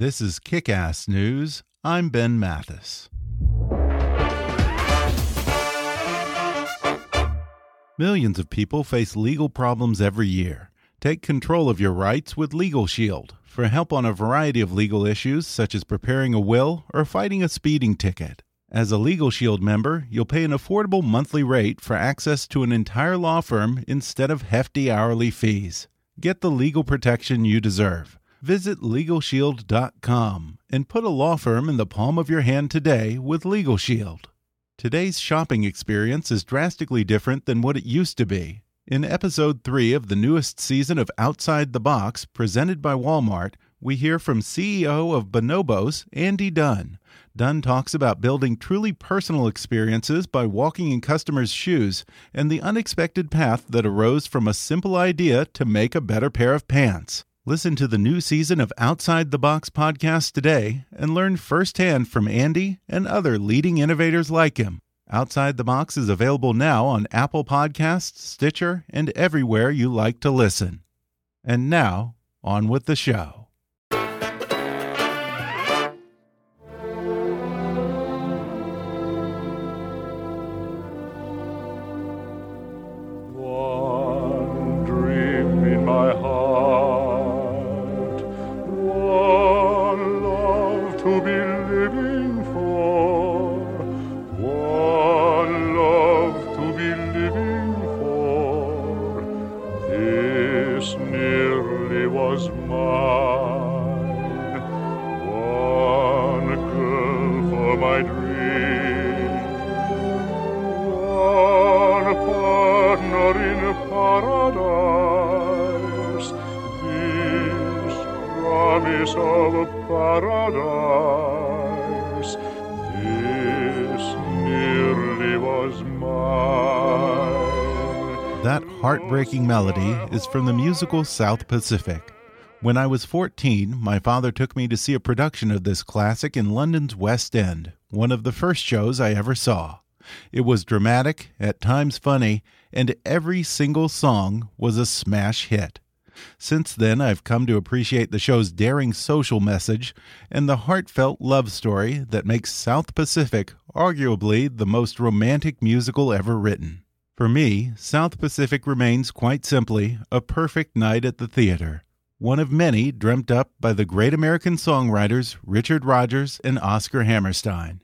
This is Kick Ass News. I'm Ben Mathis. Millions of people face legal problems every year. Take control of your rights with Legal Shield for help on a variety of legal issues, such as preparing a will or fighting a speeding ticket. As a Legal Shield member, you'll pay an affordable monthly rate for access to an entire law firm instead of hefty hourly fees. Get the legal protection you deserve. Visit LegalShield.com and put a law firm in the palm of your hand today with Legal Shield. Today's shopping experience is drastically different than what it used to be. In episode 3 of the newest season of Outside the Box, presented by Walmart, we hear from CEO of Bonobos, Andy Dunn. Dunn talks about building truly personal experiences by walking in customers' shoes and the unexpected path that arose from a simple idea to make a better pair of pants. Listen to the new season of Outside the Box podcast today and learn firsthand from Andy and other leading innovators like him. Outside the Box is available now on Apple Podcasts, Stitcher, and everywhere you like to listen. And now, on with the show. Nearly was mine, one girl for my dream. One partner in paradise, this promise of paradise, this nearly was mine. Heartbreaking melody is from the musical South Pacific. When I was 14, my father took me to see a production of this classic in London's West End, one of the first shows I ever saw. It was dramatic, at times funny, and every single song was a smash hit. Since then, I've come to appreciate the show's daring social message and the heartfelt love story that makes South Pacific arguably the most romantic musical ever written. For me, South Pacific remains quite simply a perfect night at the theater, one of many dreamt up by the great American songwriters Richard Rodgers and Oscar Hammerstein.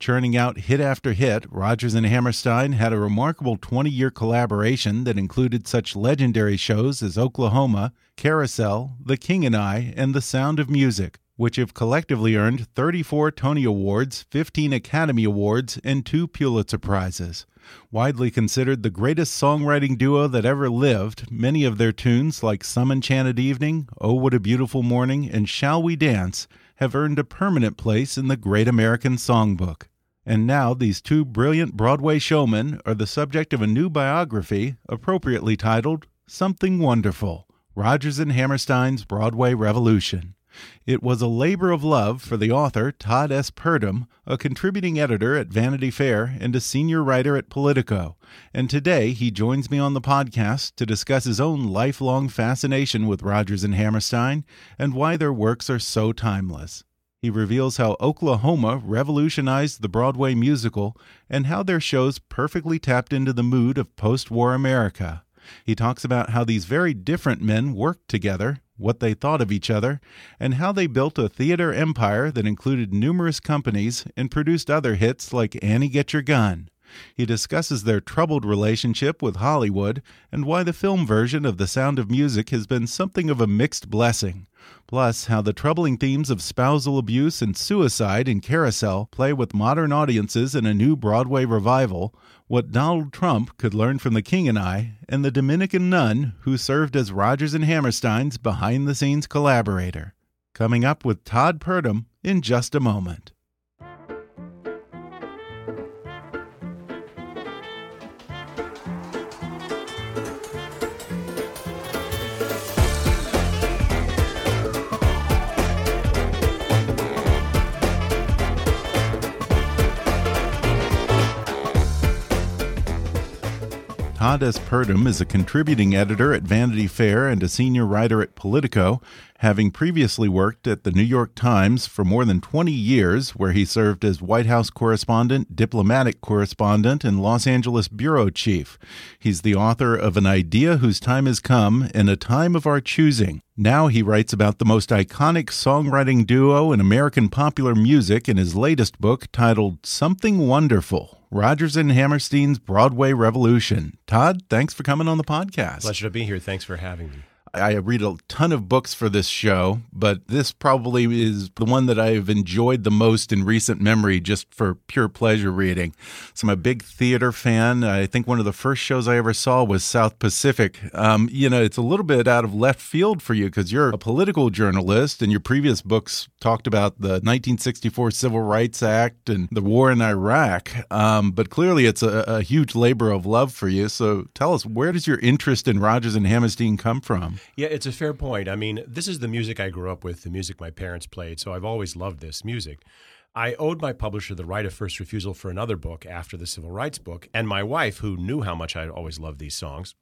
Churning out hit after hit, Rodgers and Hammerstein had a remarkable 20 year collaboration that included such legendary shows as Oklahoma, Carousel, The King and I, and The Sound of Music, which have collectively earned 34 Tony Awards, 15 Academy Awards, and two Pulitzer Prizes. Widely considered the greatest songwriting duo that ever lived, many of their tunes, like Some Enchanted Evening, Oh What a Beautiful Morning, and Shall We Dance, have earned a permanent place in the Great American Songbook. And now these two brilliant Broadway showmen are the subject of a new biography, appropriately titled Something Wonderful Rodgers and Hammerstein's Broadway Revolution. It was a labor of love for the author, Todd S. Purdum, a contributing editor at Vanity Fair and a senior writer at Politico. And today he joins me on the podcast to discuss his own lifelong fascination with Rodgers and Hammerstein and why their works are so timeless. He reveals how Oklahoma revolutionized the Broadway musical and how their shows perfectly tapped into the mood of post war America. He talks about how these very different men worked together, what they thought of each other, and how they built a theater empire that included numerous companies and produced other hits like Annie Get Your Gun. He discusses their troubled relationship with Hollywood and why the film version of The Sound of Music has been something of a mixed blessing. Plus, how the troubling themes of spousal abuse and suicide in Carousel play with modern audiences in a new Broadway revival, what Donald Trump could learn from The King and I, and the Dominican nun who served as Rodgers and Hammerstein's behind the scenes collaborator. Coming up with Todd Purdum in just a moment. Todd S. Purdum is a contributing editor at Vanity Fair and a senior writer at Politico, having previously worked at the New York Times for more than 20 years, where he served as White House correspondent, diplomatic correspondent, and Los Angeles bureau chief. He's the author of An Idea Whose Time Has Come in a Time of Our Choosing. Now he writes about the most iconic songwriting duo in American popular music in his latest book titled Something Wonderful. Rodgers and Hammerstein's Broadway Revolution. Todd, thanks for coming on the podcast. Pleasure to be here. Thanks for having me. I read a ton of books for this show, but this probably is the one that I've enjoyed the most in recent memory just for pure pleasure reading. So I'm a big theater fan. I think one of the first shows I ever saw was South Pacific. Um, you know, it's a little bit out of left field for you because you're a political journalist and your previous books talked about the 1964 Civil Rights Act and the war in Iraq. Um, but clearly it's a, a huge labor of love for you. So tell us, where does your interest in Rodgers and Hammerstein come from? Yeah, it's a fair point. I mean, this is the music I grew up with, the music my parents played, so I've always loved this music. I owed my publisher the right of first refusal for another book after the civil rights book, and my wife, who knew how much I always loved these songs,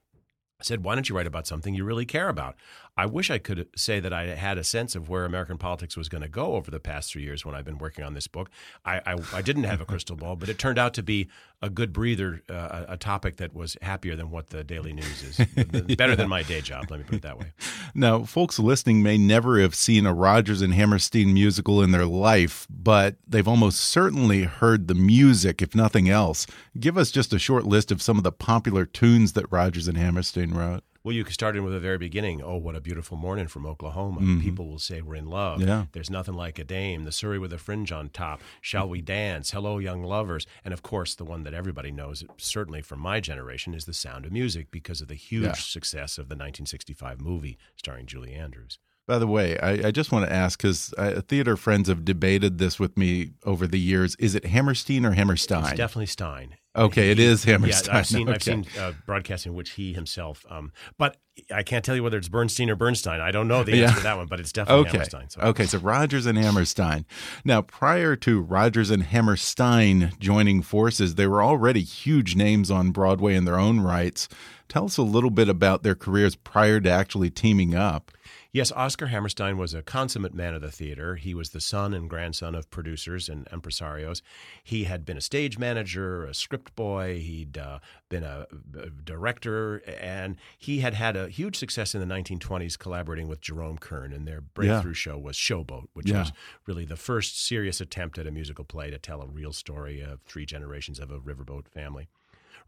said, Why don't you write about something you really care about? I wish I could say that I had a sense of where American politics was going to go over the past three years when I've been working on this book. I, I, I didn't have a crystal ball, but it turned out to be a good breather, uh, a topic that was happier than what the Daily News is. Better yeah. than my day job, let me put it that way. Now, folks listening may never have seen a Rodgers and Hammerstein musical in their life, but they've almost certainly heard the music, if nothing else. Give us just a short list of some of the popular tunes that Rodgers and Hammerstein wrote. Well, you started with the very beginning. Oh, what a beautiful morning from Oklahoma. Mm -hmm. People will say we're in love. Yeah. There's nothing like a dame. The Surrey with a fringe on top. Shall we dance? Hello, young lovers. And of course, the one that everybody knows, certainly from my generation, is The Sound of Music because of the huge yeah. success of the 1965 movie starring Julie Andrews. By the way, I, I just want to ask because uh, theater friends have debated this with me over the years. Is it Hammerstein or Hammerstein? It's definitely Stein. Okay, he, it is Hammerstein. Yeah, I've seen okay. I've seen uh, broadcasting which he himself. Um, but I can't tell you whether it's Bernstein or Bernstein. I don't know the answer yeah. to that one, but it's definitely okay. Hammerstein. So. Okay, so Rodgers and Hammerstein. Now, prior to Rodgers and Hammerstein joining forces, they were already huge names on Broadway in their own rights. Tell us a little bit about their careers prior to actually teaming up. Yes, Oscar Hammerstein was a consummate man of the theater. He was the son and grandson of producers and impresarios. He had been a stage manager, a script boy, he'd uh, been a, a, director, and he had had a huge success in the 1920s collaborating with Jerome Kern. And their breakthrough yeah. show was Showboat, which yeah. was really the first serious attempt at a musical play to tell a real story of three generations of a riverboat family.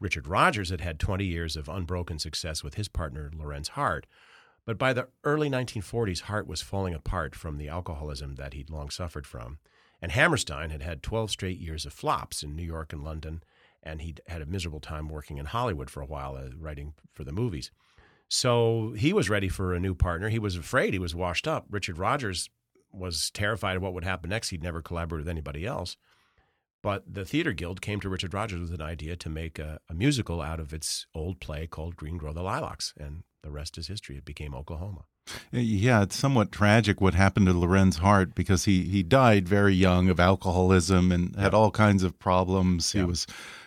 Richard Rodgers had had 20 years of unbroken success with his partner, Lorenz Hart but by the early 1940s, Hart was falling apart from the alcoholism that he'd long suffered from. And Hammerstein had had 12 straight years of flops in New York and London, and he'd had a miserable time working in Hollywood for a while, uh, writing for the movies. So he was ready for a new partner. He was afraid he was washed up. Richard Rodgers was terrified of what would happen next. He'd never collaborated with anybody else. But the Theater Guild came to Richard Rodgers with an idea to make a, a musical out of its old play called Green Grow the Lilacs. And the rest is history. It became Oklahoma. Yeah, it's somewhat tragic what happened to Lorenz Hart because he he died very young of alcoholism and had all kinds of problems. He was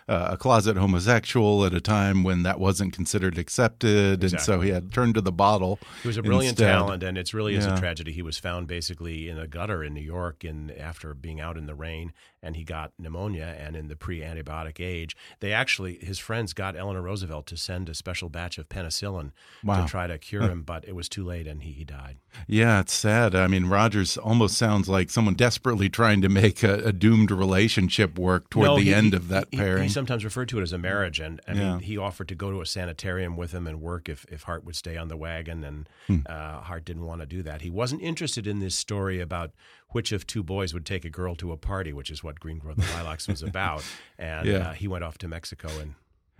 uh, a closet homosexual at a time when that wasn't considered accepted, and so he had turned to the bottle. He was a brilliant instead. talent, and it's really is Yeah. a tragedy. He was found basically in a gutter in New York, and after being out in the rain, and he got pneumonia. And in the pre-antibiotic age, they actually his friends got Eleanor Roosevelt to send a special batch of penicillin Wow. to try to cure him, but it was too late, and he, he died. Yeah, it's sad. I mean, Rodgers almost sounds like someone desperately trying to make a, a doomed relationship work toward No, the he- end of that he- pairing. He, sometimes referred to it as a marriage, and I Yeah. mean, he offered to go to a sanitarium with him and work if, if Hart would stay on the wagon, and Hmm. uh, Hart didn't want to do that. He wasn't interested in this story about which of two boys would take a girl to a party, which is what Green Grow the Lilacs was about, and Yeah. uh, he went off to Mexico and.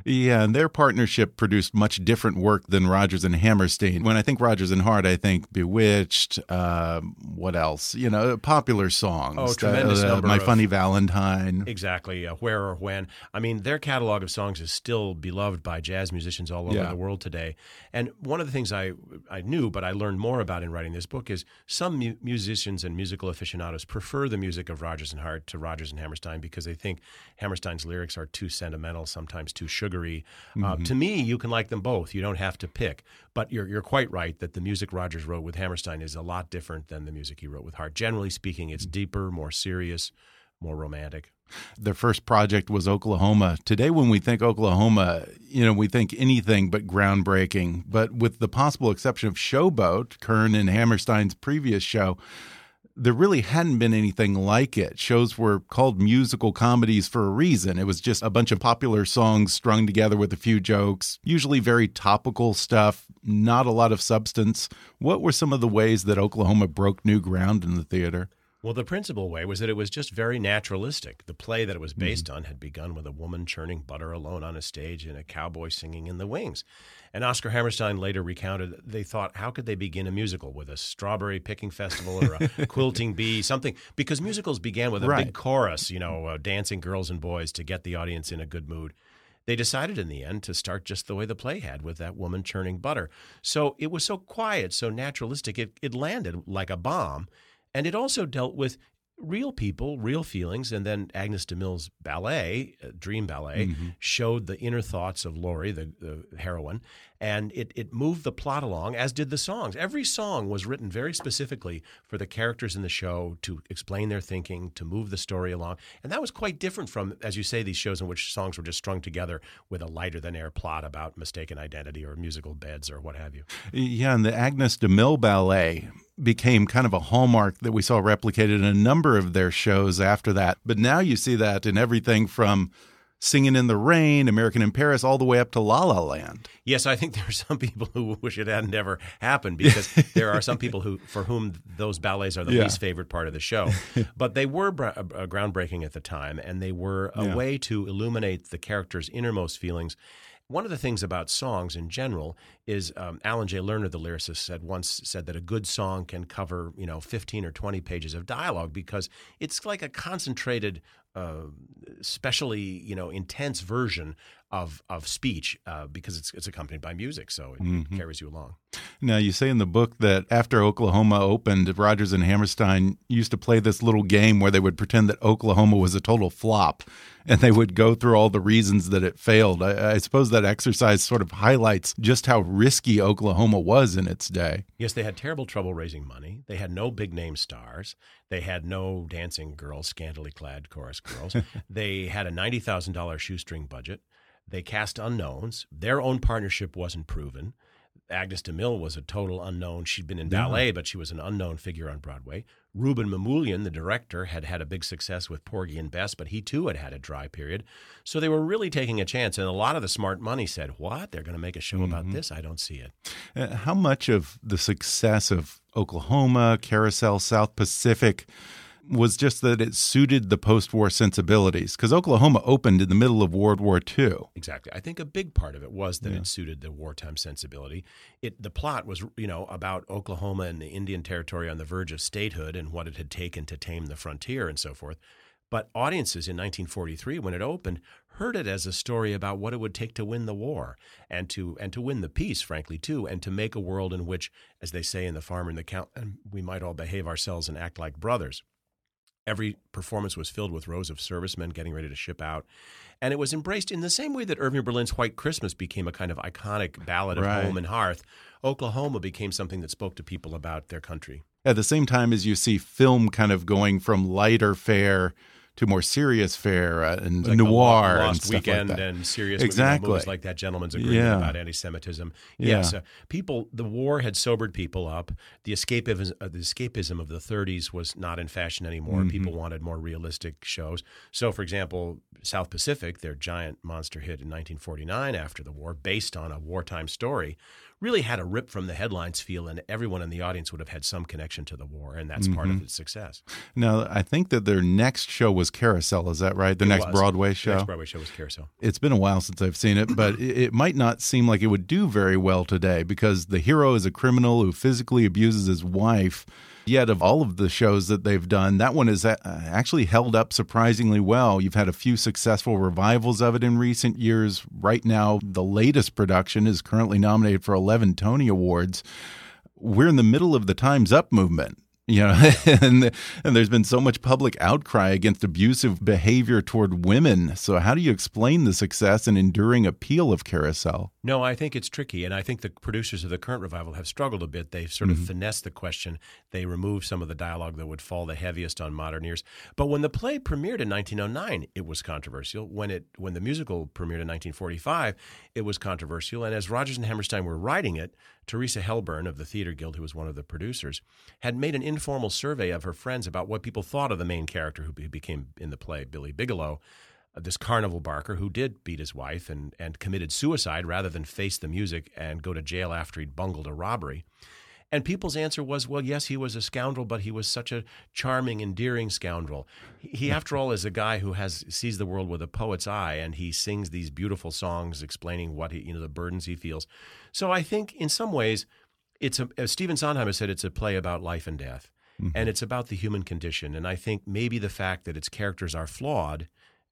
Yeah, and their partnership produced much different work than Rodgers and Hammerstein. When I think Rodgers and Hart, I think Bewitched. Uh, what else? You know, popular songs. Oh, tremendous Uh, number My of- Funny Valentine. Exactly, uh, where or when. I mean, their catalog of songs is still beloved by jazz musicians all over Yeah. the world today. And one of the things I I knew, but I learned more about in writing this book is some mu- musicians and musical aficionados prefer the music of Rodgers and Hart to Rodgers and Hammerstein because they think Hammerstein's lyrics are too sentimental, sometimes too sugary. Uh, to me, you can like them both. You don't have to pick. But you're you're quite right that the music Rodgers wrote with Hammerstein is a lot different than the music he wrote with Hart. Generally speaking, it's deeper, more serious, more romantic. Their first project was Oklahoma. Today, when we think Oklahoma, you know, we think anything but groundbreaking. But with the possible exception of Showboat, Kern and Hammerstein's previous show, there really hadn't been anything like it. Shows were called musical comedies for a reason. It was just a bunch of popular songs strung together with a few jokes, usually very topical stuff, not a lot of substance. What were some of the ways that Oklahoma broke new ground in the theater? Well, the principal way was that it was just very naturalistic. The play that it was based on had begun with a woman churning butter alone on a stage and a cowboy singing in the wings. And Oscar Hammerstein later recounted they thought, how could they begin a musical with a strawberry picking festival or a quilting bee, something? Because musicals began with a Right. big chorus, you know, uh, dancing girls and boys to get the audience in a good mood. They decided in the end to start just the way the play had with that woman churning butter. So it was so quiet, so naturalistic, it, it landed like a bomb. And it also dealt with real people, real feelings. And then Agnes de Mille's ballet, uh, Dream Ballet, showed the inner thoughts of Laurey, the, the heroine. And it, it moved the plot along, as did the songs. Every song was written very specifically for the characters in the show to explain their thinking, to move the story along. And that was quite different from, as you say, these shows in which songs were just strung together with a lighter than air plot about mistaken identity or musical beds or what have you. Yeah, and the Agnes de Mille ballet became kind of a hallmark that we saw replicated in a number of their shows after that. But now you see that in everything from Singing in the Rain, American in Paris, all the way up to La La Land. Yes, I think there are some people who wish it hadn't ever happened because there are some people who for whom those ballets are the Yeah. least favorite part of the show. but they were uh, groundbreaking at the time, and they were a Yeah. way to illuminate the character's innermost feelings. One of the things about songs in general is um, Alan J. Lerner, the lyricist, said once said that a good song can cover you know fifteen or twenty pages of dialogue because it's like a concentrated, uh, especially you know intense version of of speech uh, because it's it's accompanied by music, so it, Mm-hmm. it carries you along. Now, you say in the book that after Oklahoma opened, Rodgers and Hammerstein used to play this little game where they would pretend that Oklahoma was a total flop and they would go through all the reasons that it failed. I, I suppose that exercise sort of highlights just how risky Oklahoma was in its day. Yes, they had terrible trouble raising money. They had no big name stars. They had no dancing girls, scantily clad chorus girls. they had a ninety thousand dollars shoestring budget. They cast unknowns. Their own partnership wasn't proven. Agnes de Mille was a total unknown. She'd been in ballet, but she was an unknown figure on Broadway. Rouben Mamoulian, the director, had had a big success with Porgy and Bess, but he too had had a dry period. So they were really taking a chance. And a lot of the smart money said, What? They're going to make a show about this? I don't see it. Uh, how much of the success of Oklahoma, Carousel, South Pacific was just that it suited the post war sensibilities? Because Oklahoma opened in the middle of World War II. Exactly. I think a big part of it was that it suited the wartime sensibility. It the plot was, you know, about Oklahoma and the Indian Territory on the verge of statehood and what it had taken to tame the frontier and so forth. But audiences in 1943, when it opened, heard it as a story about what it would take to win the war and to and to win the peace, frankly, too, and to make a world in which, as they say in the farmer and the count, and we might all behave ourselves and act like brothers. Every performance was filled with rows of servicemen getting ready to ship out. And it was embraced in the same way that Irving Berlin's White Christmas became a kind of iconic ballad of Right. home and hearth. Oklahoma became something that spoke to people about their country. At the same time as you see film kind of going from lighter fare to more serious fare uh, and Like noir Lo- and Lost stuff Weekend like that. and serious Exactly. movies like that gentleman's agreement Yeah. about anti-Semitism. Yeah. Yes, uh, people. The war had sobered people up. The escapism, uh, the escapism of the 30s was not in fashion anymore. Mm-hmm. People wanted more realistic shows. So, for example, South Pacific, their giant monster hit in 1949 after the war, based on a wartime story, really had a rip from the headlines feel, and everyone in the audience would have had some connection to the war, and that's part Mm-hmm. of its success. Now, I think that their next show was Carousel. Is that right? The It next was. Broadway The show. next Broadway show was Carousel. it's been a while since I've seen it, but it might not seem like it would do very well today because the hero is a criminal who physically abuses his wife. Yet, of all of the shows that they've done, that one is uh, actually held up surprisingly well. You've had a few successful revivals of it in recent years. Right now, the latest production is currently nominated for 11 Tony Awards. We're in the middle of the Time's Up movement. You know, and and there's been so much public outcry against abusive behavior toward women. So how do you explain the success and enduring appeal of Carousel? No, I think it's tricky, and I think the producers of the current revival have struggled a bit. They've sort of Mm-hmm. finessed the question. They removed some of the dialogue that would fall the heaviest on modern ears. But when the play premiered in 1909, it was controversial. When it when the musical premiered in 1945, it was controversial. And as Rodgers and Hammerstein were writing it, Theresa Helburn of the Theater Guild, who was one of the producers, had made an informal survey of her friends about what people thought of the main character who became in the play, Billy Bigelow uh, this carnival barker who did beat his wife and, and committed suicide rather than face the music and go to jail after he'd bungled a robbery. And people's answer was, well, yes, he was a scoundrel, but he was such a charming, endearing scoundrel. He, after all, is a guy who has sees the world with a poet's eye, and he sings these beautiful songs explaining what he, you know, the burdens he feels. So I think, in some ways, it's a as Stephen Sondheim has said, it's a play about life and death, mm-hmm. and it's about the human condition. And I think maybe the fact that its characters are flawed,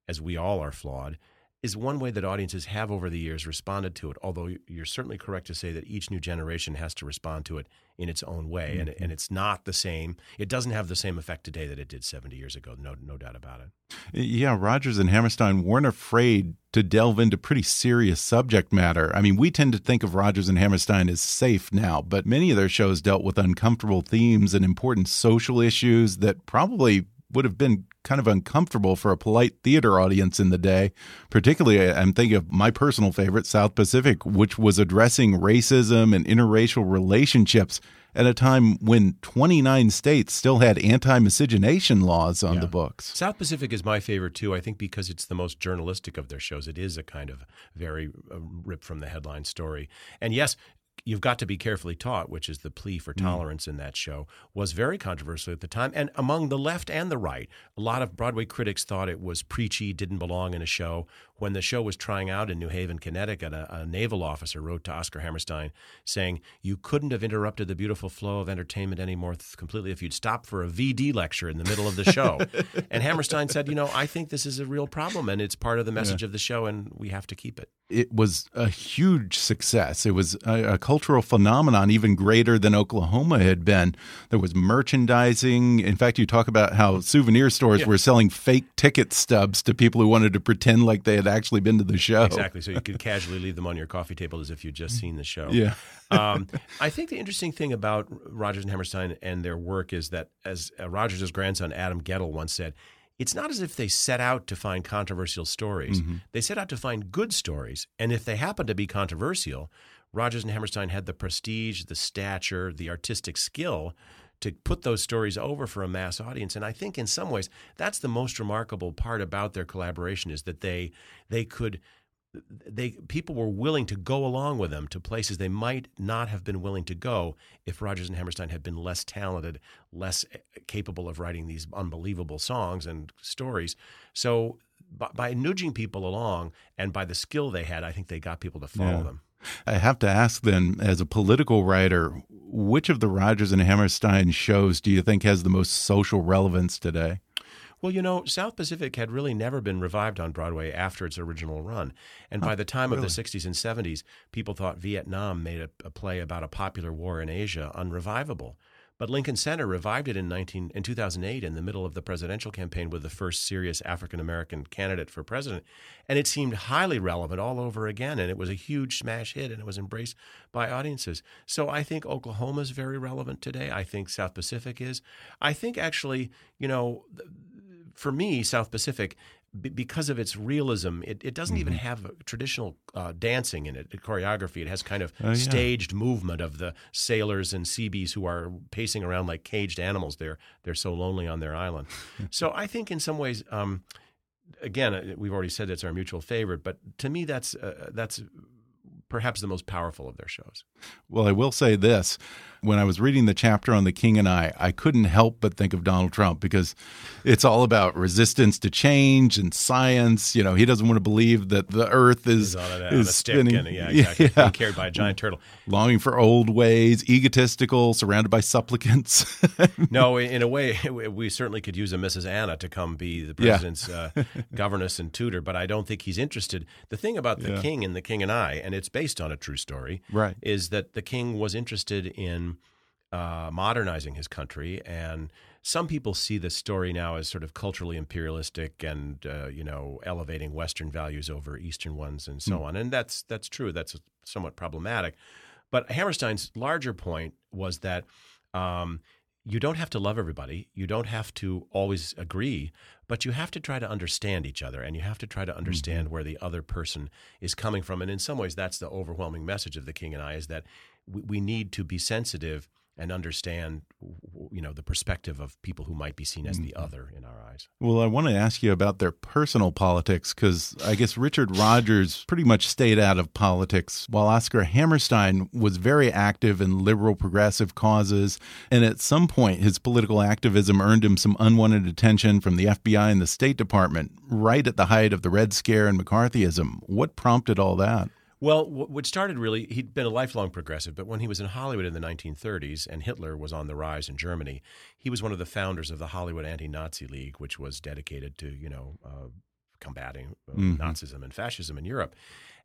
as we all are flawed, is one way that audiences have over the years responded to it. Although you're certainly correct to say that each new generation has to respond to it in its own way, and, mm-hmm. and it's not the same. It doesn't have the same effect today that it did 70 years ago. No, no doubt about it. Yeah, Rodgers and Hammerstein weren't afraid to delve into pretty serious subject matter. I mean, we tend to think of Rodgers and Hammerstein as safe now, but many of their shows dealt with uncomfortable themes and important social issues that probably would have been kind of uncomfortable for a polite theater audience in the day. Particularly, I'm thinking of my personal favorite, South Pacific, which was addressing racism and interracial relationships at a time when 29 states still had anti miscegenation laws on Yeah. the books. South Pacific is my favorite too. I think because it's the most journalistic of their shows. It is a kind of very uh, rip from the headline story. And yes, you've got to be carefully taught, which is the plea for mm. tolerance in that show, was very controversial at the time and among the left and the right. A lot of Broadway critics thought it was preachy, didn't belong in a show. When the show was trying out in New Haven, Connecticut, a, a naval officer wrote to Oscar Hammerstein saying, You couldn't have interrupted the beautiful flow of entertainment any more th- completely if you'd stopped for a VD lecture in the middle of the show. and Hammerstein said, You know, I think this is a real problem and it's part of the message of the show and we have to keep it. it was a huge success. It was uh, a, a cultural phenomenon, even greater than Oklahoma had been. There was merchandising. In fact, you talk about how souvenir stores Yeah. were selling fake ticket stubs to people who wanted to pretend like they had actually been to the show. Exactly. So you could casually leave them on your coffee table as if you'd just seen the show. Yeah. um, I think the interesting thing about Rodgers and Hammerstein and their work is that, as uh, Rodgers' grandson Adam Guettel once said, it's not as if they set out to find controversial stories. They set out to find good stories. And if they happen to be controversial, Rodgers and Hammerstein had the prestige, the stature, the artistic skill to put those stories over for a mass audience. And I think in some ways that's the most remarkable part about their collaboration is that they they could they people were willing to go along with them to places they might not have been willing to go if Rodgers and Hammerstein had been less talented, less capable of writing these unbelievable songs and stories. So by, by nudging people along and by the skill they had, I think they got people to follow Yeah. them. I have to ask then, as a political writer, which of the Rodgers and Hammerstein shows do you think has the most social relevance today? Well, you know, South Pacific had really never been revived on Broadway after its original run. And by oh, the time really? of the 60s and 70s, people thought Vietnam made a, a play about a popular war in Asia unrevivable. But Lincoln Center revived it in 19 in 2008 in the middle of the presidential campaign with the first serious African American candidate for president, and it seemed highly relevant all over again. And it was a huge smash hit, and it was embraced by audiences. So I think Oklahoma is very relevant today. I think South Pacific is. I think actually, you know, for me, South Pacific because of its realism, it, it doesn't even Mm-hmm. have traditional uh, dancing in it, choreography. It has kind of Oh, yeah. staged movement of the sailors and seabees who are pacing around like caged animals. They're they're so lonely on their island. so I think in some ways, um, again, uh, we've already said it's our mutual favorite, but to me, that's uh, that's perhaps the most powerful of their shows. Well, I will say this. When I was reading the chapter on The King and I, I couldn't help but think of Donald Trump because it's all about resistance to change and science. You know, he doesn't want to believe that the earth is, Is on a, on is spinning. and yeah, exactly. Yeah. Being carried by a giant turtle. Longing for old ways, egotistical, surrounded by supplicants. No, in a way, we certainly could use a Mrs. Anna to come be the Yeah. president's uh, governess and tutor, but I don't think he's interested. The thing about the Yeah. king and the king and I, and it's based on a true story, Right. is that the king was interested in uh, modernizing his country, and some people see this story now as sort of culturally imperialistic and uh, you know elevating Western values over Eastern ones and so on, and that's that's true. That's somewhat problematic. But Hammerstein's larger point was that um, you don't have to love everybody. You don't have to always agree, but you have to try to understand each other and you have to try to understand where the other person is coming from. And in some ways, that's the overwhelming message of the King and I is that we, we need to be sensitive and understand, you know, the perspective of people who might be seen as the mm-hmm. other in our eyes. Well, I want to ask you about their personal politics because I guess Richard Rodgers pretty much stayed out of politics, while Oscar Hammerstein was very active in liberal progressive causes. And at some point, his political activism earned him some unwanted attention from the FBI and the State Department, right at the height of the Red Scare and McCarthyism. What prompted all that? Well, wh- what started really, he'd been a lifelong progressive, but when he was in Hollywood in the 1930s and Hitler was on the rise in Germany, he was one of the founders of the Hollywood Anti-Nazi League, which was dedicated to, you know, uh, combating uh, Nazism and fascism in Europe.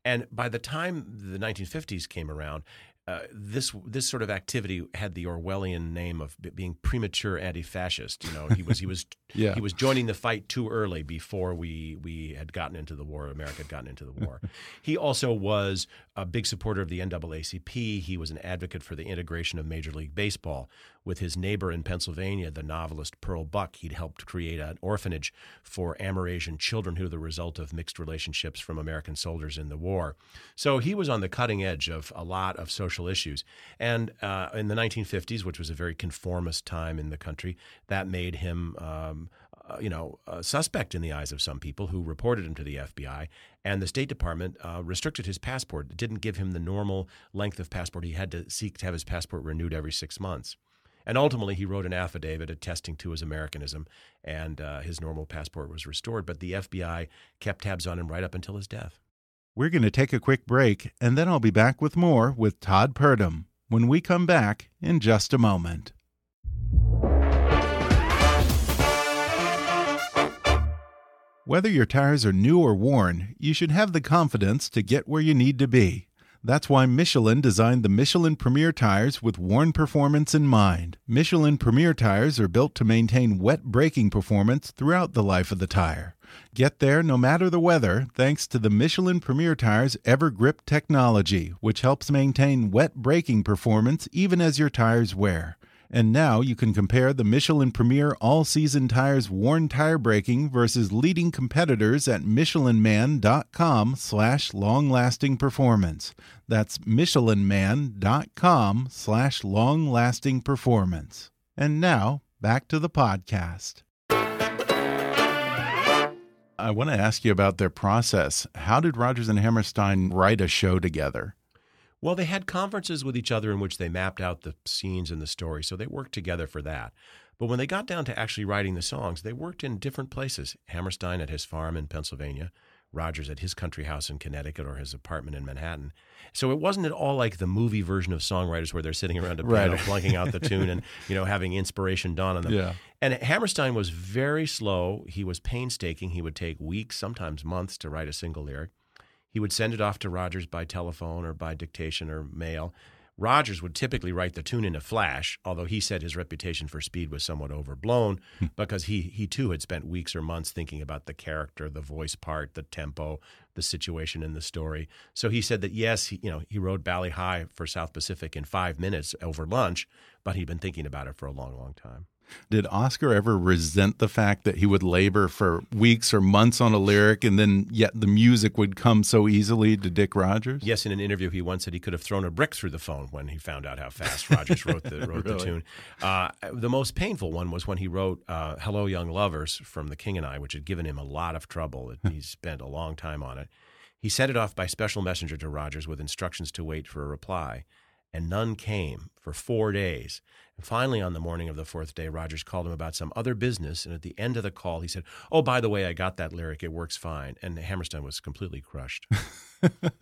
And by the time the 1950s came around, uh, this this sort of activity had the Orwellian name of being premature anti-fascist. You know, he was he was Yeah. he was joining the fight too early before we we had gotten into the war. America had gotten into the war. he also was a big supporter of the NAACP. He was an advocate for the integration of Major League Baseball. With his neighbor in Pennsylvania, the novelist Pearl Buck, he'd helped create an orphanage for Amerasian children who were the result of mixed relationships from American soldiers in the war. So he was on the cutting edge of a lot of social issues. And uh, in the 1950s, which was a very conformist time in the country, that made him. Um, uh, you know, a suspect in the eyes of some people who reported him to the FBI, and the State Department uh, restricted his passport. It didn't give him the normal length of passport. He had to seek to have his passport renewed every six months. And ultimately, he wrote an affidavit attesting to his Americanism, and uh, his normal passport was restored. But the FBI kept tabs on him right up until his death. We're going to take a quick break, and then I'll be back with more with Todd Purdum when we come back in just a moment. Whether your tires are new or worn, you should have the confidence to get where you need to be. That's why Michelin designed the Michelin Premier tires with worn performance in mind. Michelin Premier tires are built to maintain wet braking performance throughout the life of the tire. Get there no matter the weather thanks to the Michelin Premier Tires EverGrip technology, which helps maintain wet braking performance even as your tires wear. And now you can compare the Michelin Premier All Season Tires worn tire braking versus leading competitors at michelinman.com slash long lasting performance. That's michelinman.com slash long lasting performance. And now back to the podcast. I want to ask you about their process. How did Rodgers and Hammerstein write a show together? Well, they had conferences with each other in which they mapped out the scenes and the story, so they worked together for that. But when they got down to actually writing the songs, they worked in different places. Hammerstein at his farm in Pennsylvania, Rodgers at his country house in Connecticut or his apartment in Manhattan. So it wasn't at all like the movie version of songwriters where they're sitting around a piano Right. plunking out the tune and you know having inspiration dawn on them. Yeah. And Hammerstein was very slow. He was painstaking. He would take weeks, sometimes months, to write a single lyric. He would send it off to Rodgers by telephone or by dictation or mail. Rodgers would typically write the tune in a flash, although he said his reputation for speed was somewhat overblown hmm. because he he too had spent weeks or months thinking about the character, the voice part, the tempo, the situation in the story. So he said that yes, he, you know, he wrote Bali Ha'i for South Pacific in 5 minutes over lunch, but he'd been thinking about it for a long long time. Did Oscar ever resent the fact that he would labor for weeks or months on a lyric and then yet the music would come so easily to Dick Rodgers? Yes, in an interview, he once said he could have thrown a brick through the phone when he found out how fast Rodgers wrote the wrote the tune. Uh, the most painful one was when he wrote uh, "Hello, Young Lovers" from The King and I, which had given him a lot of trouble. he spent a long time on it. He sent it off by special messenger to Rodgers with instructions to wait for a reply, and none came for four days. And finally, on the morning of the fourth day, Rodgers called him about some other business, and at the end of the call, he said, "Oh, by the way, I got that lyric; it works fine." And Hammerstein was completely crushed.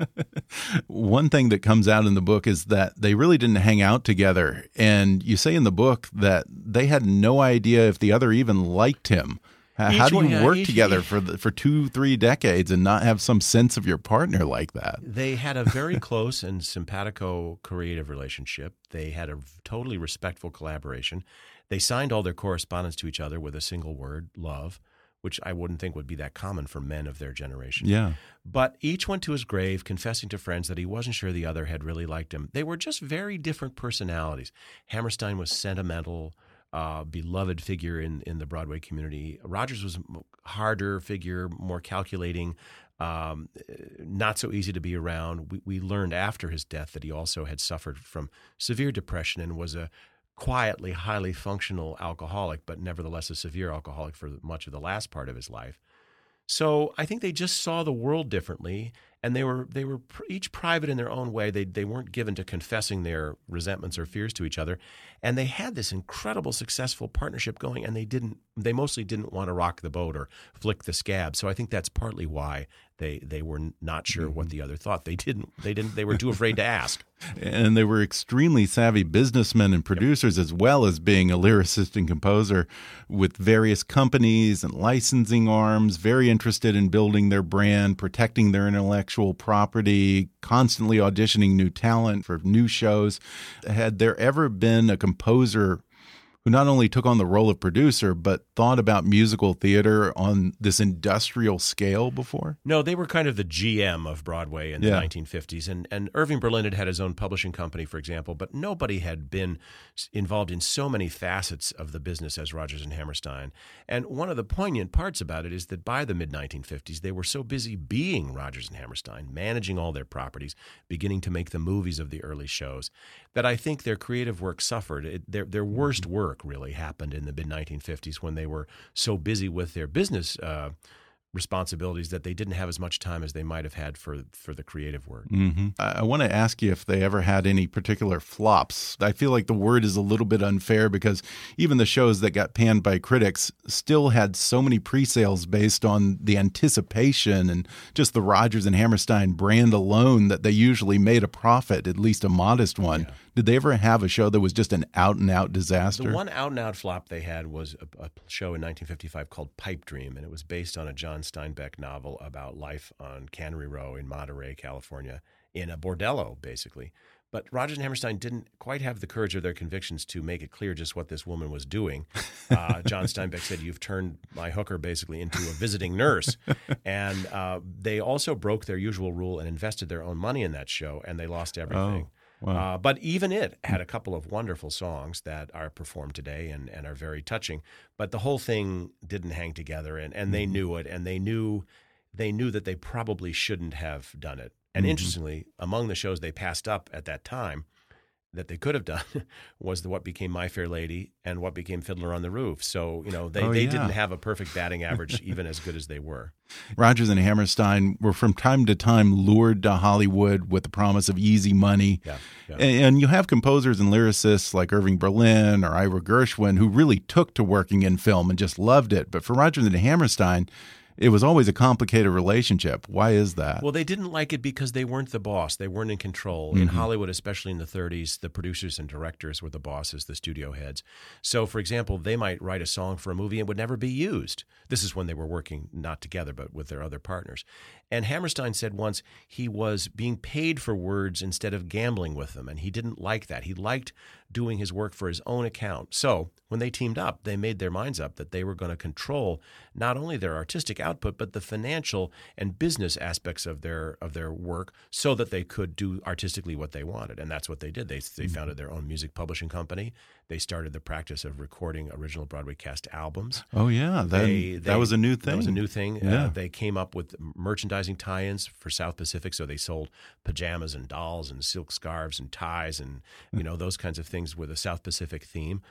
One thing that comes out in the book is that they really didn't hang out together. And you say in the book that they had no idea if the other even liked him. How, do you yeah, work together for the, for two, three decades and not have some sense of your partner like that? They had a very close and simpatico creative relationship. They had a totally respectful collaboration. They signed all their correspondence to each other with a single word, love, which I wouldn't think would be that common for men of their generation. Yeah. But each went to his grave confessing to friends that he wasn't sure the other had really liked him. They were just very different personalities. Hammerstein was sentimental, uh, beloved figure in, in the Broadway community. Rodgers was a harder figure, more calculating, um, not so easy to be around. We, we learned after his death that he also had suffered from severe depression and was a quietly, highly functional alcoholic, but nevertheless a severe alcoholic for much of the last part of his life. So I think they just saw the world differently, and they were they were each private in their own way. They they weren't given to confessing their resentments or fears to each other, and they had this incredible successful partnership going. And they didn't they mostly didn't want to rock the boat or flick the scab. So I think that's partly why they they were not sure what mm-hmm. the other thought. They didn't they didn't they were too afraid to ask. And they were extremely savvy businessmen and producers, as well as being a lyricist and composer with various companies and licensing arms, very interested in building their brand, protecting their intellectual property, constantly auditioning new talent for new shows. Had there ever been a composer who not only took on the role of producer, but thought about musical theater on this industrial scale before? No, they were kind of the GM of Broadway in the Yeah. 1950s. And, and Irving Berlin had had his own publishing company, for example, but nobody had been involved in so many facets of the business as Rodgers and Hammerstein. And one of the poignant parts about it is that by the mid 1950s, they were so busy being Rodgers and Hammerstein, managing all their properties, beginning to make the movies of the early shows, that I think their creative work suffered. It, their, their worst mm-hmm. work really happened in the mid 1950s when they were so busy with their business. Uh, responsibilities that they didn't have as much time as they might have had for for the creative work. hmm I, I want to ask you if they ever had any particular flops. I feel like the word is a little bit unfair because even the shows that got panned by critics still had so many pre-sales based on the anticipation and just the Rodgers and Hammerstein brand alone that they usually made a profit, at least a modest one. Did they ever have a show that was just an out and out disaster? The one out and out flop they had was a, a show in 1955 called Pipe Dream, and it was based on a John Steinbeck novel about life on Cannery Row in Monterey, California, in a bordello, basically. But Rodgers and Hammerstein didn't quite have the courage of their convictions to make it clear just what this woman was doing. Uh, John Steinbeck said, "You've turned my hooker basically into a visiting nurse," and uh, they also broke their usual rule and invested their own money in that show, and they lost everything. Uh, but even it had a couple of wonderful songs that are performed today and, and are very touching. But the whole thing didn't hang together, and, and they knew it, and they knew they knew that they probably shouldn't have done it. And interestingly, among the shows they passed up at that time that they could have done was the, what became My Fair Lady and what became Fiddler on the Roof. So you know they, Oh, they yeah. didn't have a perfect batting average, even as good as they were. Rodgers and Hammerstein were from time to time lured to Hollywood with the promise of easy money. Yeah, yeah. And, and you have composers and lyricists like Irving Berlin or Ira Gershwin who really took to working in film and just loved it. But for Rodgers and Hammerstein, it was always a complicated relationship. Why is that? Well, they didn't like it because they weren't the boss. They weren't in control. Mm -hmm. In mm-hmm. Hollywood, especially in the 30s, the producers and directors were the bosses, the studio heads. So, for example, they might write a song for a movie and would never be used. This is when they were working not together, but with their other partners. And Hammerstein said once he was being paid for words instead of gambling with them. And he didn't like that. He liked doing his work for his own account. So when they teamed up, they made their minds up that they were going to control not only their artistic output but the financial and business aspects of their of their work, so that they could do artistically what they wanted. And that's what they did. They they mm-hmm. founded their own music publishing company. They started the practice of recording original Broadway cast albums. Oh yeah, that, they, that was a new thing. That was a new thing. Yeah. Uh, they came up with merchandising tie-ins for South Pacific, so they sold pajamas and dolls and silk scarves and ties and you know those kinds of things with a South Pacific theme.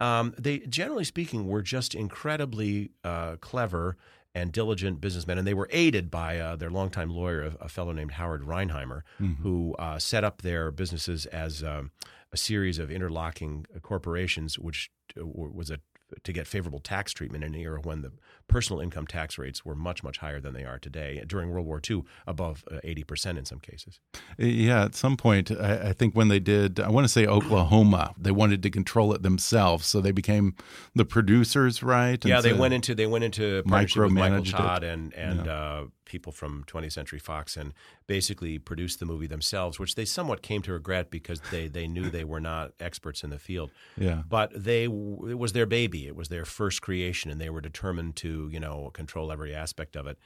Um, they, generally speaking, were just incredibly uh, clever and diligent businessmen, and they were aided by uh, their longtime lawyer, a, a, fellow named Howard Reinheimer, mm-hmm. who uh, set up their businesses as um, a series of interlocking corporations, which uh, was a to get favorable tax treatment in an era when the personal income tax rates were much much higher than they are today. During World War II, above uh, eighty percent in some cases. Yeah, at some point, I, I, think when they did, I want to say Oklahoma, they wanted to control it themselves, so they became the producers, right? And yeah, they went into they went into partnership with Michael Todd it. and and yeah. uh, people from 20th Century Fox and basically produced the movie themselves, which they somewhat came to regret because they they knew they were not experts in the field. Yeah. But they it was their baby. It was their first creation, and they were determined to you know control every aspect of it.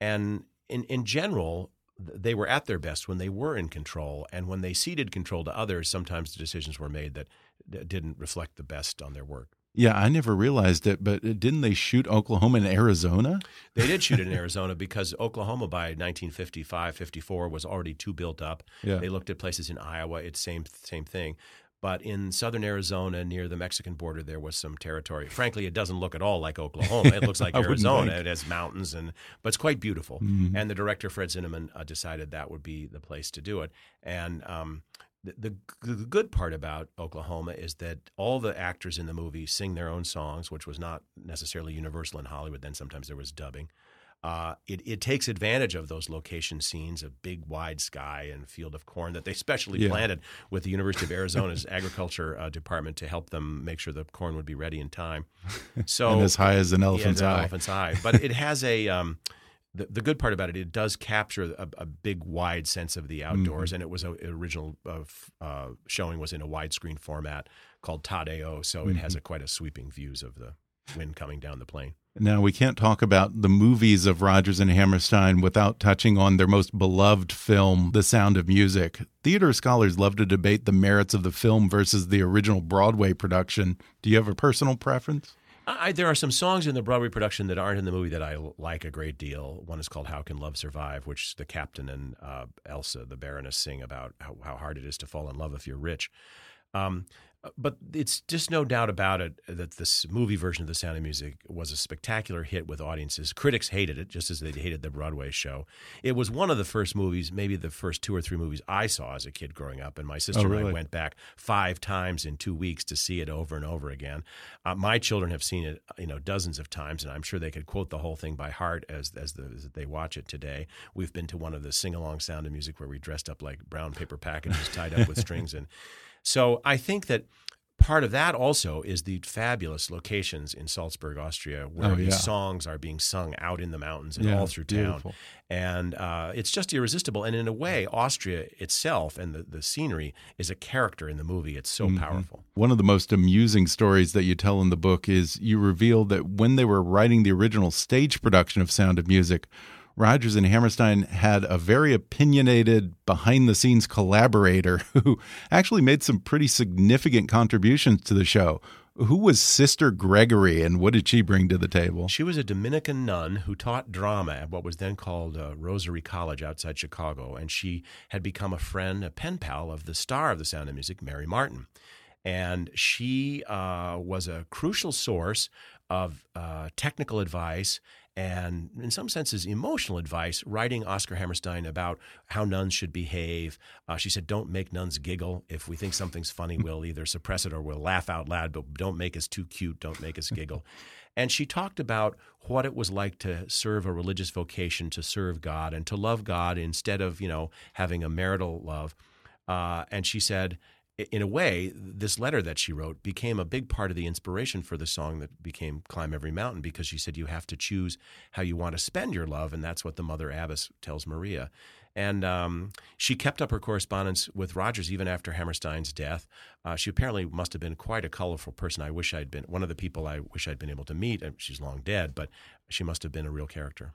And in in general, they were at their best when they were in control, and when they ceded control to others, sometimes the decisions were made that didn't reflect the best on their work. Yeah, I never realized it, but uh, didn't they shoot Oklahoma and Arizona? They did shoot it in Arizona because Oklahoma by 1955, 54 was already too built up. Yeah. They looked at places in Iowa, it's same same thing. But in southern Arizona, near the Mexican border, there was some territory. Frankly, it doesn't look at all like Oklahoma. It looks like Arizona. It has mountains, and but it's quite beautiful. Mm -hmm. And the director Fred Zinnemann uh, decided that would be the place to do it. And um, the, the, good part about Oklahoma is that all the actors in the movie sing their own songs, which was not necessarily universal in Hollywood. Then sometimes there was dubbing. Uh, it, it, takes advantage of those location scenes of big wide sky and field of corn that they specially yeah. planted with the University of Arizona's agriculture uh, department to help them make sure the corn would be ready in time. So and as high as an elephant's yeah, eye. Elephant's eye, but it has a um, the, the good part about it, it does capture a, a big, wide sense of the outdoors. Mm-hmm. And it was a, original uh, uh, showing was in a widescreen format called Todd-AO, so mm-hmm. it has mm-hmm. a, quite a sweeping views of the wind coming down the plain. Now, we can't talk about the movies of Rodgers and Hammerstein without touching on their most beloved film, The Sound of Music. Theater scholars love to debate the merits of the film versus the original Broadway production. Do you have a personal preference? I, there are some songs in the Broadway production that aren't in the movie that I like a great deal. One is called "How Can Love Survive," which the captain and uh, Elsa, the Baroness, sing about how, how, hard it is to fall in love if you're rich. Um, but it's just no doubt about it that this movie version of The Sound of Music was a spectacular hit with audiences. Critics hated it, just as they hated the Broadway show. It was one of the first movies, maybe the first two or three movies I saw as a kid growing up. And my sister oh, really? and I went back five times in two weeks to see it over and over again. Uh, my children have seen it, you know, dozens of times, and I'm sure they could quote the whole thing by heart as as, the, as they watch it today. We've been to one of the sing along Sound of Music where we dressed up like brown paper packages tied up with strings and. So I think that part of that also is the fabulous locations in Salzburg, Austria, where oh, yeah. these songs are being sung out in the mountains and yeah, all through beautiful. town. And uh, it's just irresistible. And in a way, Austria itself and the, the scenery is a character in the movie. It's so mm -hmm. powerful. One of the most amusing stories that you tell in the book is you reveal that when they were writing the original stage production of Sound of Music, Rodgers and Hammerstein had a very opinionated, behind the scenes collaborator who actually made some pretty significant contributions to the show. Who was Sister Gregory and what did she bring to the table? She was a Dominican nun who taught drama at what was then called uh, Rosary College outside Chicago. And she had become a friend, a pen pal of the star of The Sound of Music, Mary Martin. And she uh, was a crucial source of uh, technical advice and in some senses emotional advice, writing Oscar Hammerstein about how nuns should behave. Uh, she said, "Don't make nuns giggle. If we think something's funny, we'll either suppress it or we'll laugh out loud. But don't make us too cute. Don't make us giggle." And she talked about what it was like to serve a religious vocation, to serve God, and to love God instead of you know having a marital love. Uh, and she said, in a way, this letter that she wrote became a big part of the inspiration for the song that became Climb Every Mountain because she said you have to choose how you want to spend your love, and that's what the Mother Abbess tells Maria. And um, she kept up her correspondence with Rodgers even after Hammerstein's death. Uh, she apparently must have been quite a colorful person. I wish I'd been one of the people I wish I'd been able to meet. And she's long dead, but she must have been a real character.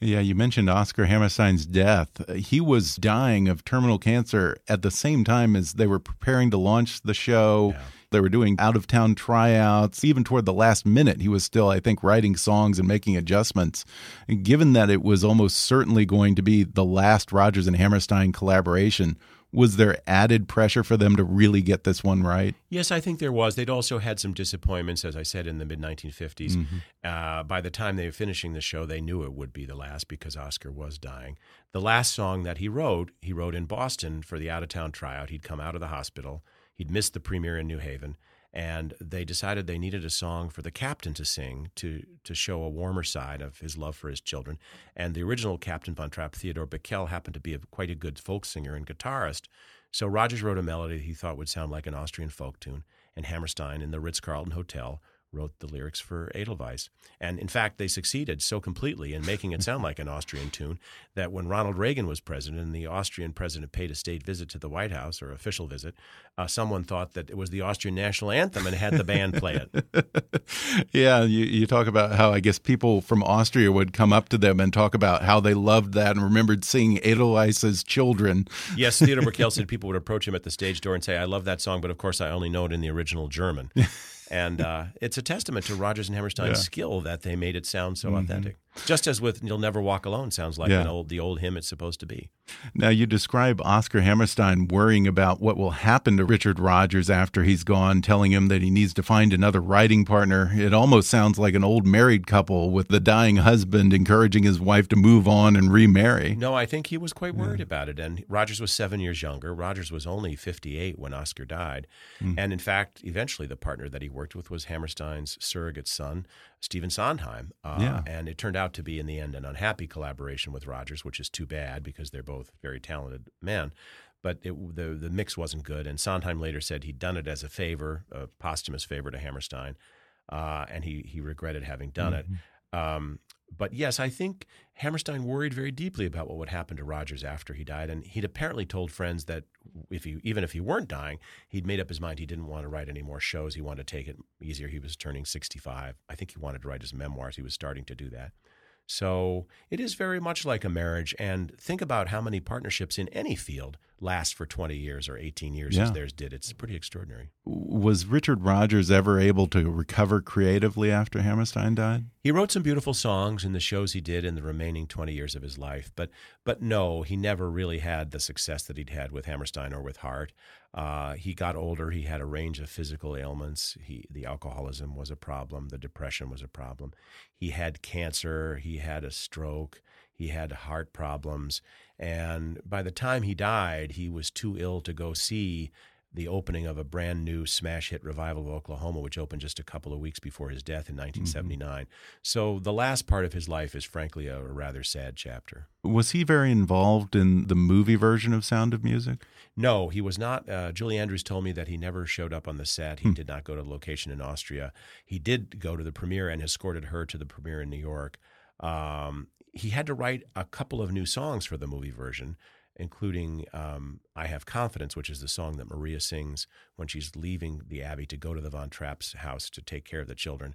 Yeah, you mentioned Oscar Hammerstein's death. He was dying of terminal cancer at the same time as they were preparing to launch the show. Yeah. They were doing out of town tryouts. Even toward the last minute, he was still, I think, writing songs and making adjustments. And given that it was almost certainly going to be the last Rodgers and Hammerstein collaboration, was there added pressure for them to really get this one right? Yes, I think there was. They'd also had some disappointments, as I said, in the mid 1950s. Mm -hmm. uh, by the time they were finishing the show, they knew it would be the last because Oscar was dying. The last song that he wrote, he wrote in Boston for the out of town tryout. He'd come out of the hospital, he'd missed the premiere in New Haven, and they decided they needed a song for the captain to sing to to show a warmer side of his love for his children. And the original Captain von Trapp, Theodore Bikel, happened to be a, quite a good folk singer and guitarist. So Rodgers wrote a melody he thought would sound like an Austrian folk tune, and Hammerstein in the Ritz Carlton Hotel wrote the lyrics for Edelweiss. And in fact, they succeeded so completely in making it sound like an Austrian tune that when Ronald Reagan was president and the Austrian president paid a state visit to the White House or official visit, uh, someone thought that it was the Austrian national anthem and had the band play it. yeah, you, you talk about how I guess people from Austria would come up to them and talk about how they loved that and remembered seeing Edelweiss as children. yes, Theodore Bikel said people would approach him at the stage door and say, I love that song, but of course I only know it in the original German. and uh, it's a testament to Rodgers and Hammerstein's yeah. skill that they made it sound so mm -hmm. authentic. Just as with "You'll Never Walk Alone" sounds like yeah. an old the old hymn it's supposed to be. Now you describe Oscar Hammerstein worrying about what will happen to Richard Rodgers after he's gone, telling him that he needs to find another writing partner. It almost sounds like an old married couple with the dying husband encouraging his wife to move on and remarry. No, I think he was quite worried yeah. about it. And Rodgers was seven years younger. Rodgers was only fifty-eight when Oscar died, mm. and in fact, eventually the partner that he worked with was Hammerstein's surrogate son, Stephen Sondheim. Uh, yeah. And it turned out to be, in the end, an unhappy collaboration with Rodgers, which is too bad because they're both very talented men. But it, the the mix wasn't good, and Sondheim later said he'd done it as a favor, a posthumous favor to Hammerstein, uh, and he he regretted having done mm-hmm. it. Um, but yes, I think Hammerstein worried very deeply about what would happen to Rodgers after he died, and he'd apparently told friends that if he, even if he weren't dying, he'd made up his mind he didn't want to write any more shows. He wanted to take it easier. He was turning 65. I think he wanted to write his memoirs. He was starting to do that. So it is very much like a marriage. And think about how many partnerships in any field last for 20 years or 18 years yeah. as theirs did. It's pretty extraordinary. Was Richard Rodgers ever able to recover creatively after Hammerstein died? He wrote some beautiful songs in the shows he did in the remaining 20 years of his life, but but no, he never really had the success that he'd had with Hammerstein or with Hart. Uh, he got older. He had a range of physical ailments. He, the alcoholism was a problem. The depression was a problem. He had cancer. He had a stroke. He had heart problems. And by the time he died, he was too ill to go see the opening of a brand new smash hit revival of Oklahoma, which opened just a couple of weeks before his death in 1979. Mm-hmm. So the last part of his life is frankly a rather sad chapter. Was he very involved in the movie version of Sound of Music? No, he was not. Uh, Julie Andrews told me that he never showed up on the set. He hmm. did not go to the location in Austria. He did go to the premiere and escorted her to the premiere in New York. Um, he had to write a couple of new songs for the movie version including um, I Have Confidence, which is the song that Maria sings when she's leaving the Abbey to go to the Von Trapp's house to take care of the children.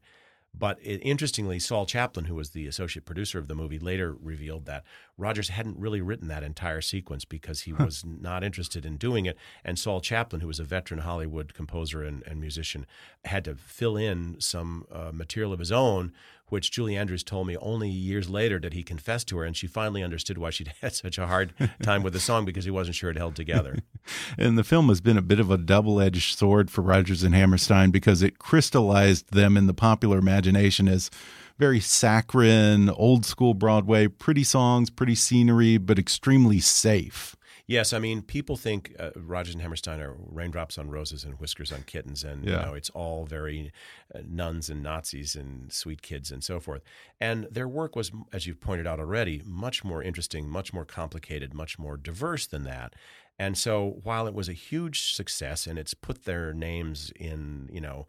But it, interestingly, Saul Chaplin, who was the associate producer of the movie, later revealed that Rodgers hadn't really written that entire sequence because he huh. was not interested in doing it. And Saul Chaplin, who was a veteran Hollywood composer and, and musician, had to fill in some uh, material of his own, which Julie Andrews told me only years later did he confess to her, and she finally understood why she'd had such a hard time with the song because he wasn't sure it held together. and the film has been a bit of a double edged sword for Rodgers and Hammerstein because it crystallized them in the popular imagination as very saccharine, old school Broadway, pretty songs, pretty scenery, but extremely safe. Yes, I mean, people think uh, Rodgers and Hammerstein are raindrops on roses and whiskers on kittens, and Yeah. you know it's all very uh, nuns and Nazis and sweet kids and so forth. And their work was, as you've pointed out already, much more interesting, much more complicated, much more diverse than that. And so, while it was a huge success and it's put their names in, you know,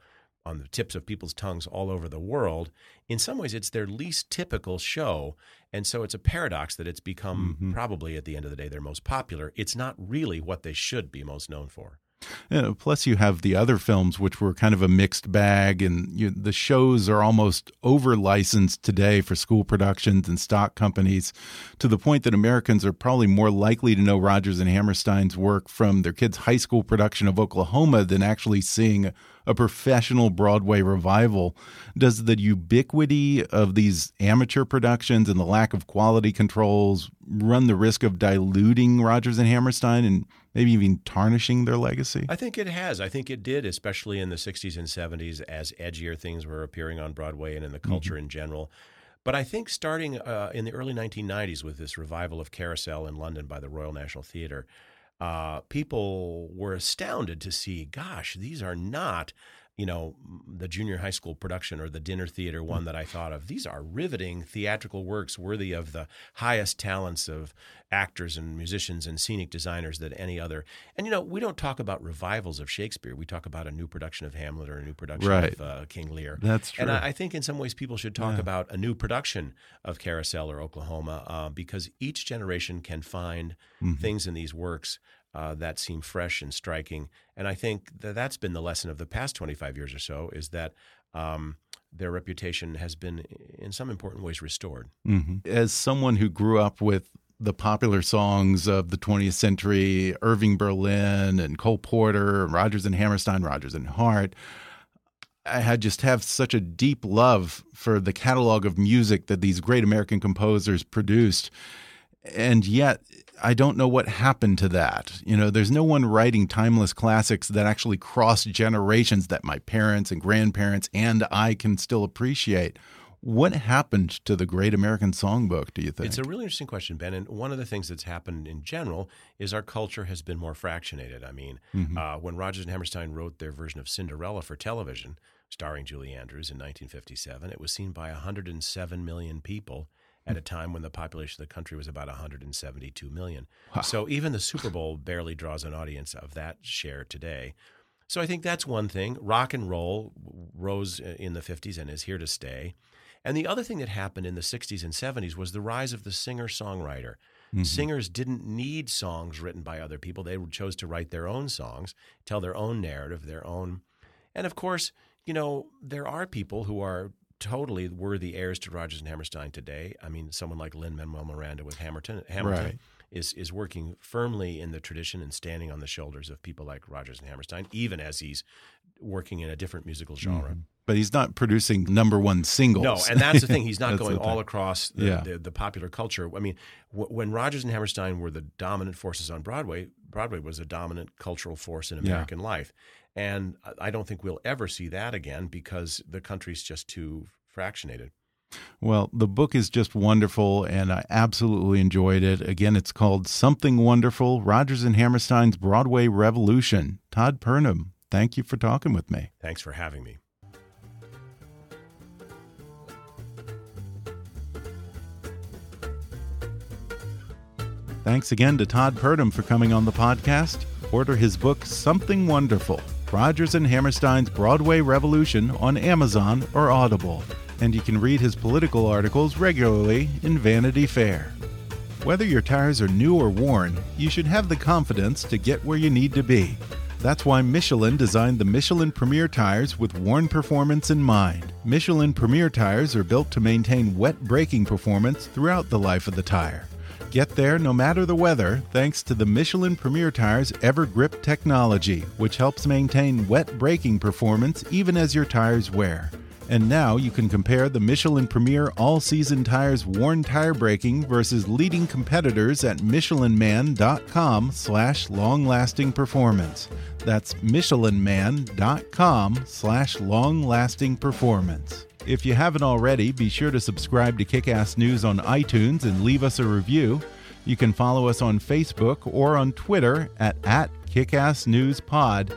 on the tips of people's tongues all over the world, in some ways it's their least typical show. And so it's a paradox that it's become mm-hmm. probably at the end of the day their most popular. It's not really what they should be most known for. Yeah, plus, you have the other films, which were kind of a mixed bag, and you, the shows are almost over licensed today for school productions and stock companies, to the point that Americans are probably more likely to know Rodgers and Hammerstein's work from their kids' high school production of Oklahoma than actually seeing a professional Broadway revival. Does the ubiquity of these amateur productions and the lack of quality controls run the risk of diluting Rodgers and Hammerstein and maybe even tarnishing their legacy? I think it has. I think it did, especially in the 60s and 70s as edgier things were appearing on Broadway and in the culture in general. But I think starting uh, in the early 1990s with this revival of Carousel in London by the Royal National Theatre, uh, people were astounded to see, gosh, these are not, you know, the junior high school production or the dinner theater one that I thought of. These are riveting theatrical works worthy of the highest talents of actors and musicians and scenic designers that any other. And, you know, we don't talk about revivals of Shakespeare. We talk about a new production of Hamlet or a new production Right. of uh, King Lear. That's true. And I, I think in some ways people should talk about a new production of Carousel or Oklahoma uh, because each generation can find Mm-hmm. things in these works uh, that seem fresh and striking. And I think that that's been the lesson of the past 25 years or so is that um, their reputation has been in some important ways restored. Mhm. As someone who grew up with the popular songs of the 20th century, Irving Berlin and Cole Porter, Rodgers and Hammerstein, Rodgers and Hart, I had just have such a deep love for the catalog of music that these great American composers produced. And yet, I don't know what happened to that. You know, there's no one writing timeless classics that actually cross generations that my parents and grandparents and I can still appreciate. What happened to the Great American Songbook, do you think? It's a really interesting question, Ben. And one of the things that's happened in general is our culture has been more fractionated. I mean, uh, when Rodgers and Hammerstein wrote their version of Cinderella for television, starring Julie Andrews in 1957, it was seen by 107 million people at a time when the population of the country was about 172 million. So even the Super Bowl barely draws an audience of that share today. So I think that's one thing. Rock and roll rose in the 50s and is here to stay. And the other thing that happened in the 60s and 70s was the rise of the singer songwriter. Mm-hmm. Singers didn't need songs written by other people. They chose to write their own songs, tell their own narrative, their own. And of course, you know, there are people who are totally worthy heirs to Rodgers and Hammerstein today. I mean, someone like Lin Manuel Miranda with Hamilton, Hamilton Right. is is working firmly in the tradition and standing on the shoulders of people like Rodgers and Hammerstein, even as he's working in a different musical genre. Mm-hmm. but he's not producing number one singles. No, and that's the thing. He's not going all across the, Yeah. the, the popular culture. I mean, w- when Rodgers and Hammerstein were the dominant forces on Broadway, Broadway was a dominant cultural force in Yeah. American life. And I- don't think we'll ever see that again because the country's just too fractionated. Well, the book is just wonderful, and I absolutely enjoyed it. Again, it's called Something Wonderful Rodgers and Hammerstein's Broadway Revolution. Todd Purdum, thank you for talking with me. Thanks for having me. Thanks again to Todd Purdum for coming on the podcast. Order his book, Something Wonderful Rodgers and Hammerstein's Broadway Revolution on Amazon or Audible. And you can read his political articles regularly in Vanity Fair. Whether your tires are new or worn, you should have the confidence to get where you need to be. That's why Michelin designed the Michelin Premier tires with worn performance in mind. Michelin Premier tires are built to maintain wet braking performance throughout the life of the tire. Get there no matter the weather thanks to the Michelin Premier Tire's EverGrip technology, which helps maintain wet braking performance even as your tires wear. And now you can compare the Michelin Premier All Season Tires worn tire braking versus leading competitors at michelinman.com slash long-lasting performance. That's michelinman.com slash long-lasting performance. If you haven't already, be sure to subscribe to Kickass News on iTunes and leave us a review. You can follow us on Facebook or on Twitter at, at KickassNewsPod.